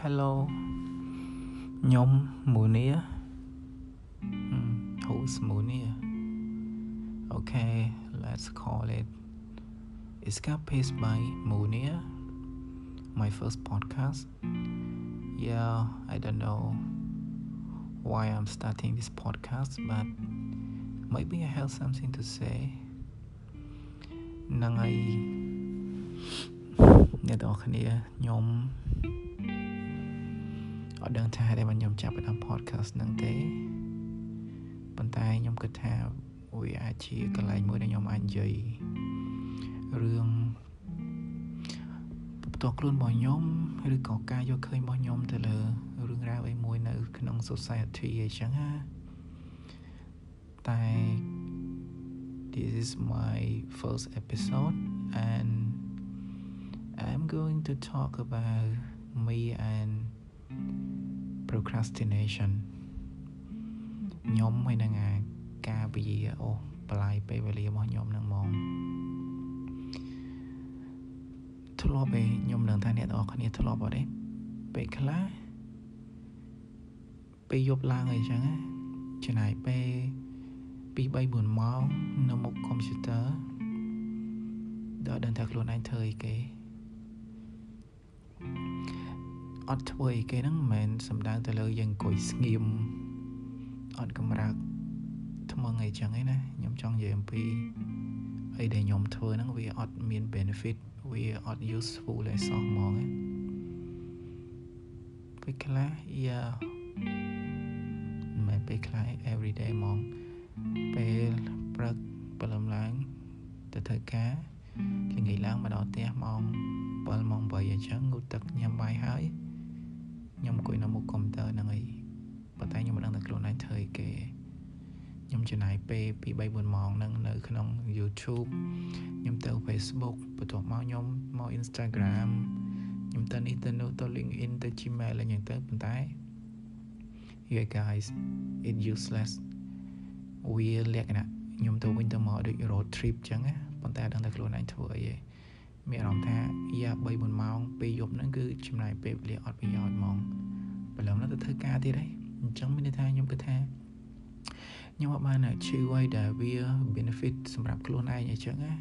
Hello ខ្ញុំ Munia hmm, who's Munia okay let's call it Escapist by Munia my first podcast yeah I don't know why I'm starting this podcast but maybe I have something to say ហ្នឹងហើយអ្នកទាំងអស់គ្នាខ្ញុំអ ត់ដឹងថាដែលខ្ញុំចាប់ផ្ដើម podcast ហ្នឹងទេប៉ុន្តែខ្ញុំគិតថាវាអាចជាកន្លែងមួយដែលខ្ញុំអាចនិយាយរឿងផ្ទាល់ខ្លួនរបស់ខ្ញុំឬក៏ការយកឃើញរបស់ខ្ញុំទៅលើរឿងរ៉ាវអីមួយនៅ ក្នុង society អីចឹងណាតែ this is my first episode and I'm going to talk about me and procrastination ខ្ញុំហើយនឹងអាការពយាអូបលាយពេលវេលារបស់ខ្ញុំនឹងហ្មងធ្លាប់ឯងខ្ញុំនឹងថាអ្នកទាំងអស់គ្នាធ្លាប់អត់ទេពេលខ្លះពេលយប់ឡើងអីចឹងណាចំណាយពេល2 3 4ម៉ោងនៅមុខកុំព្យូទ័រដល់ដឹងថាខ្លួនឯងធ្វើអីគេ អត់ធ្វើអីគេហ្នឹងមិនមែនសំដៅទៅលើយើងអង្គុយស្ងៀមអត់កម្រើកថ្មឹងអីចឹងឯណាខ្ញុំចង់និយាយអំពីអីដែលខ្ញុំធ្វើហ្នឹងវាអត់មាន benefit វាអត់ useful ទេសោះហ្មងពេលខ្លះយ៉ាមិនពេលខ្លះ every day ហ្មងពេលព្រឹកព្រលឹមឡើងទៅធ្វើការល្ងាចឡើងមកដល់ផ្ទះម៉ោង7ម៉ោង8អញ្ចឹងងូតទឹកញ៉ាំបាយហើយ ខ្ញុំអង្គុយនៅមុខកុំព្យូទ័រហ្នឹងហើយប៉ុន្តែខ្ញុំមិនដឹងថាខ្លួនឯងធ្វើអីគេខ្ញុំចំណាយពេល2 3 4ម៉ោងហ្នឹងនៅក្នុង YouTube ខ្ញុំទៅ Facebook បន្ទាប់មកខ្ញុំមក Instagram ខ្ញុំទៅនេះទៅនោះទៅ LinkedIn ទៅ Gmail អីយ៉ាងទៅប៉ុន្តែ you guys it useless វាលក្ខណៈខ្ញុំទៅវិញទៅមកដូច road trip ចឹងណាប៉ុន្តែដឹងតែខ្លួនឯងធ្វើអីឯង មានអារម្មណ៍ថាយ៉ា3 4ម៉ោងពេលយប់ហ្នឹងគឺចំណាយពេលវេលាអត់ប្រយោជន៍ហ្មងព្រលឹមទៅធ្វើការទៀតហើយអញ្ចឹងមានន័យថាខ្ញុំគិតថាខ្ញុំអត់បាន achieve អ្វីដែលវា benefit សម្រាប់ខ្លួនឯងអញ្ចឹងណា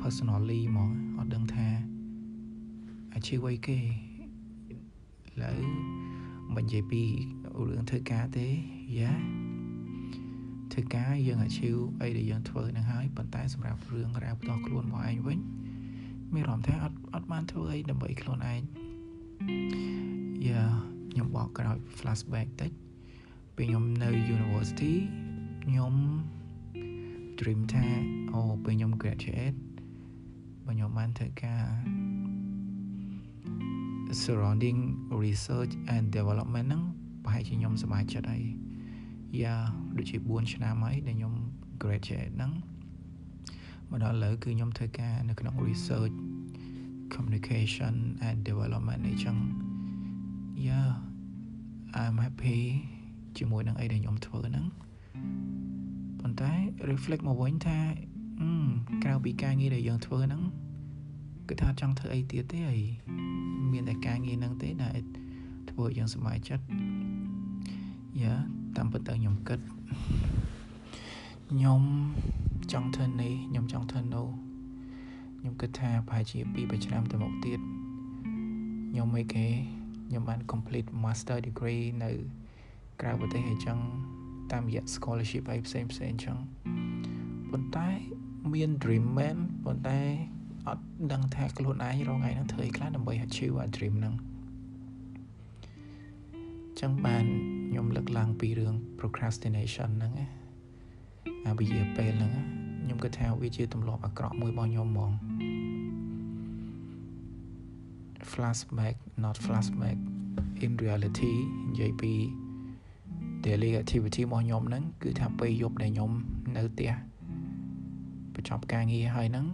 personally ហ្មងអត់ដឹងថា achieve អ្វីគេឡើយមិននិយាយពីរឿងធ្វើការទេយ៉ា ធ្វើការយើងអាជីវអីដែលយើងធ្វើនឹងហើយប៉ុន្តែសម្រាប់រឿងរ៉ាវផ្ទាល់ខ្លួនរបស់ឯងវិញមានអារម្មណ៍ថាអត់អត់បានធ្វើអីដើម្បីខ្លួនឯងយ៉ាខ្ញុំបកក្រោយ flashback តិចពេលខ្ញុំនៅ university ខ្ញុំ dream ថាអូពេលខ្ញុំ graduate បើខ្ញុំបានធ្វើការ surrounding research and development ហ្នឹងប្រហែលជាខ្ញុំសប្បាយចិត្តហើយ យ៉ាដូចជា4ឆ្នាំហើយដែលខ្ញុំ graduate ហ្នឹងមកដល់ឥឡូវគឺខ្ញុំធ្វើការនៅក្នុង research communication and development អីចឹង yeah I'm happy ជាមួយនឹងអីដែលខ្ញុំធ្វើហ្នឹងប៉ុន្តែ reflect មកវិញថាក្រៅពីការងារដែលយើងធ្វើហ្នឹងគឺថាចង់ធ្វើអីទៀតទេហើយមានតែការងារហ្នឹងទេដែលធ្វើឲ្យយើងសប្បាយចិត្តយ៉ា តាមពិតទៅខ្ញុំគិតខ្ញុំចង់ធ្វើនេះខ្ញុំចង់ធ្វើនោះខ្ញុំគិតថាប្រហែលជា2 3ឆ្នាំទៅមុខទៀតខ្ញុំមិនគេខ្ញុំបាន complete master degree នៅក្រៅប្រទេសអញ្ចឹងតាមរយៈ scholarship អីផ្សេងផ្សេងអញ្ចឹងប៉ុន្តែមាន dream man ប៉ុន្តែអត់ដឹងថាខ្លួនឯងរងថ្ងៃនឹងធ្វើអីខ្លះដើម្បី achieve អា dream ហ្នឹងចឹងបាន ខ្ញុំលើកឡើងពីរឿង procrastination ហ្នឹងណាអាវិយាពេលហ្នឹងខ្ញុំគិតថាវាជាទម្លាប់អាក្រក់មួយរបស់ខ្ញុំហ្មង flashback not flashback in reality និយាយពី daily activity របស់ខ្ញុំហ្នឹងគឺថាពេលយប់ដែលខ្ញុំនៅផ្ទះបញ្ចប់ការងារហើយហ្នឹង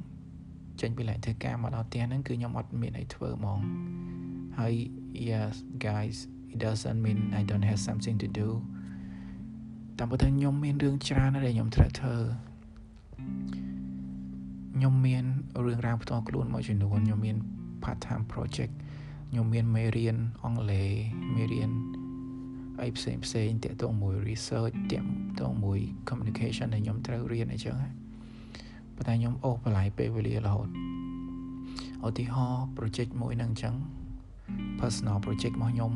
ចេញពីលែងធ្វើការមកដល់ផ្ទះហ្នឹងគឺខ្ញុំអត់មានអីធ្វើហ្មងហើយ yes guys it doesn't mean I don't have something to do តាមពិតខ្ញុំមានរឿងច្រើនដែលខ្ញុំត្រូវធ្វើខ្ញុំមានរឿងរ៉ាវផ្ទាល់ខ្លួនមួយចំនួនខ្ញុំមាន part time project ខខ្ញុំមានមេរៀនអង់គ្លេសមេរៀនអីផ្សេងផ្សេងតាក់ទងមួយ research តាក់ទងមួយ communication ដែលខ្ញុំត្រូវរៀនអីចឹងប៉ុន្តែខ្ញុំអូសបន្លាយពេលវេលារហូតឧទាហរណ៍ project មួយហ្នឹងអញ្ចឹង personal project របស់ខ្ញុំ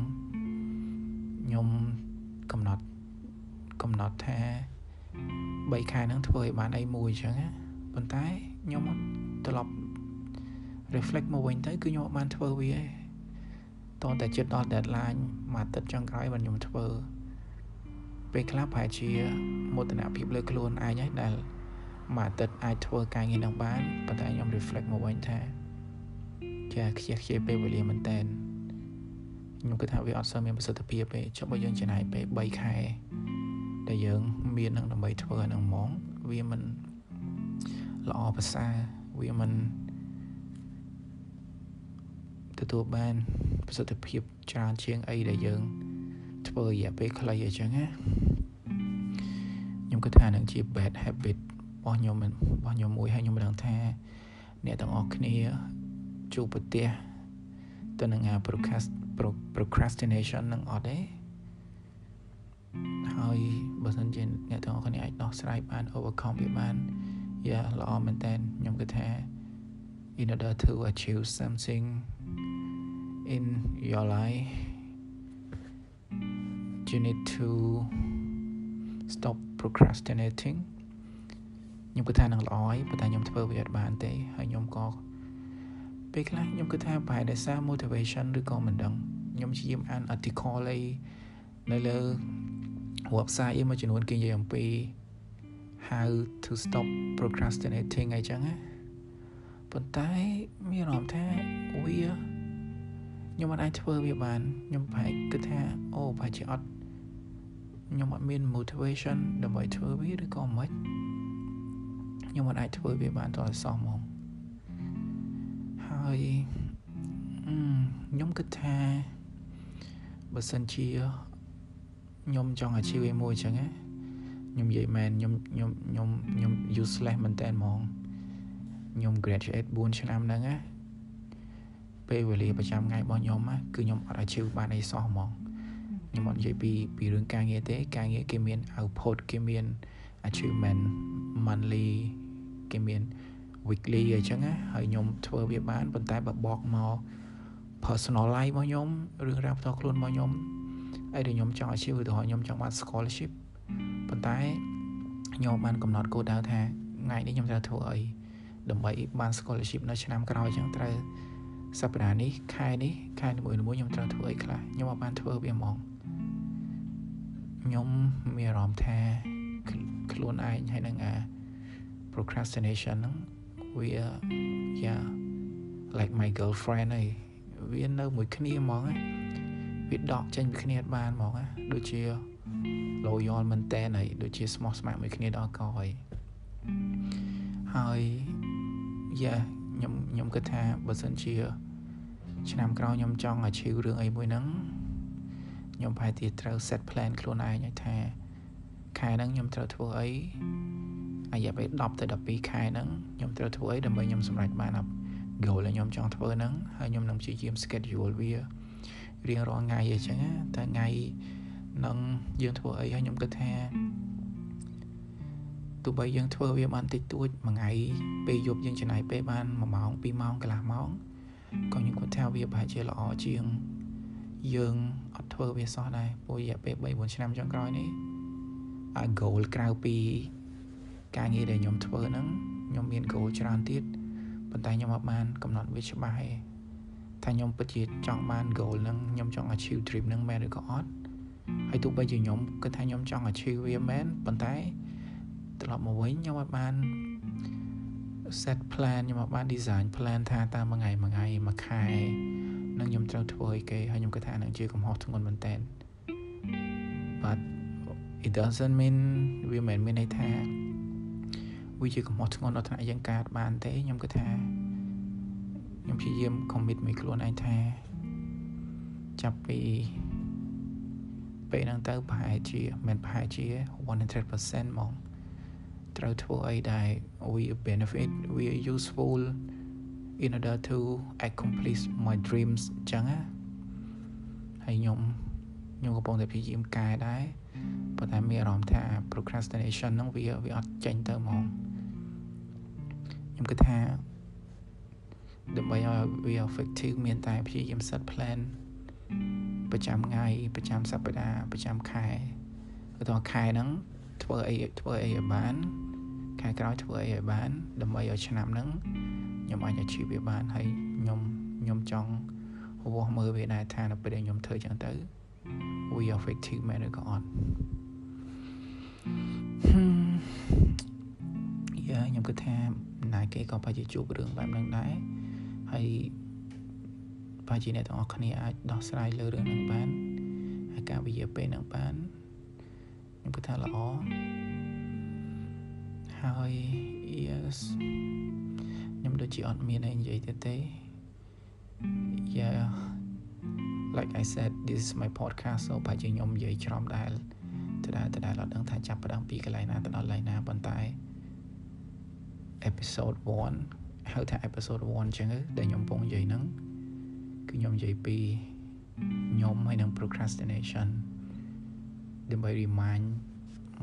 ខ្ញុំកំណត់កំណត់ថា3ខែហ្នឹងធ្វើឲ្យបានអីមួយអញ្ចឹងណាប៉ុន្តែខ្ញុំត្រឡប់ reflect មកវិញទៅគឺខ្ញុំអត់បានធ្វើវាទេតតែចិត្តដល់ deadline មួយអាទិត្យចុងក្រោយបានខ្ញុំធ្វើពេលខ្លះប្រហែលជាមោទនភាពលើខ្លួនឯងហើយដែលមួយអាទិត្យអាចធ្វើការងារនឹងបានប៉ុន្តែខ្ញុំ reflect មកវិញថាចាខ្ជិះខ្ជាយពេលវេលាមែនតើ ខ្ញុំគិតថាវាអត់សូវមានប្រសិទ្ធភាពទេចុះបើយើងចំណាយពេល3ខែដែលយើងមាននឹងដើម្បីធ្វើអានឹងហ្មងវាមិនល្អប្រសើរវាមិនទទួលបានប្រសិទ្ធភាពច្រើនជាងអីដែលយើង ធ្វើរយៈពេលខ្លីអញ្ចឹងណាខ្ញុំគិតថានឹងជា bad habit របស់ខ្ញុំរបស់ខ្ញុំមួយហើយខ្ញុំមិនដឹងថា អ្នកទាំងអស់គ្នាជួបប្រទះទៅនឹងអា procrastination នឹងអត់ទេហើយបើសិនជាអ្នកទាំងអស់គ្នាអាចដោះស្រាយបាន overcome វាបានយ៉ាល្អមែនតើខ្ញុំគិតថា in order to achieve something in your life you need to stop procrastinating ខ្ញុំគិតថានឹងល្អហើយប៉ុន្តែខ្ញុំធ្វើវាអត់បានទេហើយខ្ញុំក៏ ពេលខ្លះខ្ញុំគិតថាប្រហែលដោយសារ motivation ឬក៏មិនដឹងខ្ញុំព្យាយាមអាន article អីនៅលើ website មួយចំនួនគេនិយាយអំពី how to stop procrastinating អីចឹងណាប៉ុន្តែមានអារម្មណ៍ថាវាខ្ញុំមិនអាចធ្វើវាបានខ្ញុំប្រហែលគិតថាអូប្រហែលជាអត់ខ្ញុំអត់មាន motivation ដើម្បីធ្វើវាឬក៏មិនខ្ញុំមិនអាចធ្វើវាបានតតែសោះហ្មង ហើយខ្ញុំគិតថាបើសិនជាខ្ញុំចង់អាជីវឯមួយចឹងណាខ្ញុំនិយាយមែនខ្ញុំខ្ញុំខ្ញុំខ្ញុំ useless មែនតើហ្មងខ្ញុំ graduate 4ឆ្នាំហ្នឹងណាពេលវេលាប្រចាំថ្ងៃរបស់ខ្ញុំគឺខ្ញុំអត់ achieve បានអីសោះហ្មងខ្ញុំអត់និយាយពីពីរឿងការងារទេ ការងារគេមាន output គេមាន achievement monthly គេមាន weekly អញ្ចឹងណាហើយខ្ញុំធ្វើវាបានប៉ុន្តែបើបកមក personal life របស់ខ្ញុំរឿងរ៉ាវផ្ទាល់ខ្លួនរបស់ខ្ញុំអីដែលខ្ញុំចង់ achieve ឧទាហរណ៍ខ្ញុំចង់បាន scholarship ប៉ុន្តែខ្ញុំបានកំណត់គោលដៅថាថ្ងៃនេះខ្ញុំត្រូវធ្វើអីដើម្បីបាន scholarship នៅឆ្នាំក្រោយអញ្ចឹងត្រូវសប្តាហ៍នេះខែនេះខែនីមួយៗខ្ញុំត្រូវធ្វើអីខ្លះខ្ញុំអត់បានធ្វើវាហ្មងខ្ញុំមានអារម្មណ៍ថាខ្លួនឯងហើយនឹងអា procrastination ហ្នឹង វា yeah like my girlfriend ហើយវានៅមួយគ្នាហ្មងវាដកចេញពីគ្នាអត់បានហ្មងដូចជា loyal មែនតើហើយដូចជាស្មោះស្ម័គ្រមួយគ្នាដល់កហើយហើយ yeah ខ្ញុំខ្ញុំគិតថាបើសិនជា ឆ្នាំក្រោយខ្ញុំចង់ achieve រឿងអីមួយហ្នឹងខ្ញុំប្រហែលជាត្រូវ set plan ខ្លួនឯងឲ្យថាខែហ្នឹងខ្ញុំត្រូវធ្វើអី រយៈពេល10ទៅ12ខែហ្នឹងខ្ញុំត្រូវធ្វើអីដើម្បីខ្ញុំសម្រេចបាន goal ដែលខ្ញុំចង់ធ្វើហ្នឹងហើយខ្ញុំនឹងព្យាយាម schedule វារៀងរាល់ថ្ងៃអញ្ចឹងតែថ្ងៃនឹងយើងធ្វើអីហើយខ្ញុំគិតថាទោះបីយើងធ្វើវាបានតិចតួចមួយថ្ងៃពេលយប់យើងចំណាយពេលបាន1ម៉ោង2ម៉ោងកន្លះម៉ោងក៏ខ្ញុំគិតថាវាប្រហែលជាល្អជាងយើងអត់ធ្វើវាសោះដែរព្រោះរយៈពេល3 4ឆ្នាំចុងក្រោយនេះអា goal ក្រៅពី ការងារដែលខ្ញុំធ្វើហ្នឹងខ្ញុំមាន goal ច្រើនទៀតប៉ុន្តែខ្ញុំអត់បានកំណត់វាច្បាស់ទេថាខ្ញុំពិតជាចង់បាន goal ហ្នឹងខ្ញុំចង់ achieve dream ហ្នឹងមែនឬក៏អត់ហើយទោះបីជាខ្ញុំគិតថាខ្ញុំចង់ achieve វាមែនប៉ុន្តែត្រឡប់មកវិញខ្ញុំអត់បាន set plan ខ្ញុំអត់បាន design plan ថាតើមួយថ្ងៃមួយថ្ងៃមួយខែនឹងខ្ញុំត្រូវធ្វើអីគេហើយខ្ញុំគិតថានឹងជាកំហុសធ្ងន់មែនតើ but it doesn't mean វាមិនមានន័យថា វាជាកំហុសធ្ងន់ដល់ថ្នាក់យើងកើតបានទេខ្ញុំគិតថាខ្ញុំព្យាយាម commit មួយខ្លួនឯងថា ចាប់ពីពេលហ្នឹងទៅប្រហែលជាមិនប្រហែលជា100%ហ្មងត្រូវធ្វើអីដែល we benefit we useful in order to accomplish my dreams អញ្ចឹងណាហើយខ្ញុំខ្ញុំកំពុងតែព្យាយាមកែដែរប៉ុន្តែមានអារម្មណ៍ថា procrastination ហ្នឹងវាវាអត់ចេញទៅហ្មង ខ្ញុំគិតថាដើម្បីឲ្យវា effective មានតែព្យាយាម set plan ប្រចាំថ្ងៃប្រចាំសប្តាហ៍ប្រចាំខែឧទាហរណ៍ខែហ្នឹងធ្វើអីធ្វើអីឲ្យបានខែក្រោយធ្វើអីឲ្យបាន ដើម្បីឲ្យឆ្នាំហ្នឹងខ្ញុំអាច achieve វាបានហើយខ្ញុំខ្ញុំចង់វាស់មើលវាដែរថានៅពេលដែលខ្ញុំធ្វើចឹងទៅវា effective មែនឬក៏អត់យ៉ាខ្ញុំគិតថាណា គេក៏ប្រហែលជាជួបរឿងបែបហ្នឹងដែរហើយប្រហែលជាអ្នកទាំងអស់គ្នាអាចដោះស្រាយលើរឿងហ្នឹងបានហើយការវិយាពេលហ្នឹងបានខ្ញុំគិតថាល្អហើយ yes ខ្ញុំដូចជាអត់មានអីនិយាយទៀតទេ yeah like I said this is my podcast so បើជាខ្ញុំនិយាយច្រំដែលដដែលដដែលអត់ដឹងថាចាប់ផ្ដើមពីកន្លែងណាទៅដល់កន្លែងណាប៉ុន្តែ episode 1ហៅថា episode 1អញ្ចឹងដែលខ្ញុំពងនិយាយហ្នឹងគឺខ្ញុំនិយាយពីខ្ញុំហើយនឹង procrastination ដើម្បី remind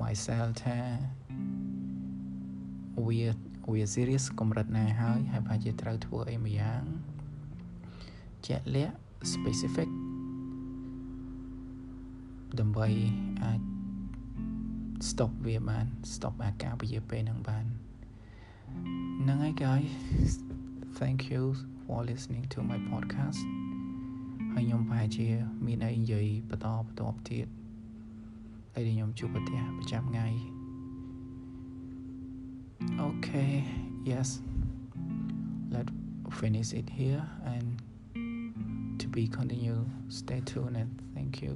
myself ថាវាវា serious កម្រិតណាហើយហើយប្រហែលជាត្រូវធ្វើអីមួយយ៉ាងជាក់លាក់ specific ដើម្បីអាច stop វាបាន stop អាការពជាពេលហ្នឹងបាន ហ្នឹងហើយ guys thank you for listening to my podcast ហើយខ្ញុំប្រហែលជាមានអីនិយាយបន្តបន្តទៀតហើយខ្ញុំជួបប្រទះប្រចាំថ្ងៃ okay yes let's finish it here and to be continue stay tuned and thank you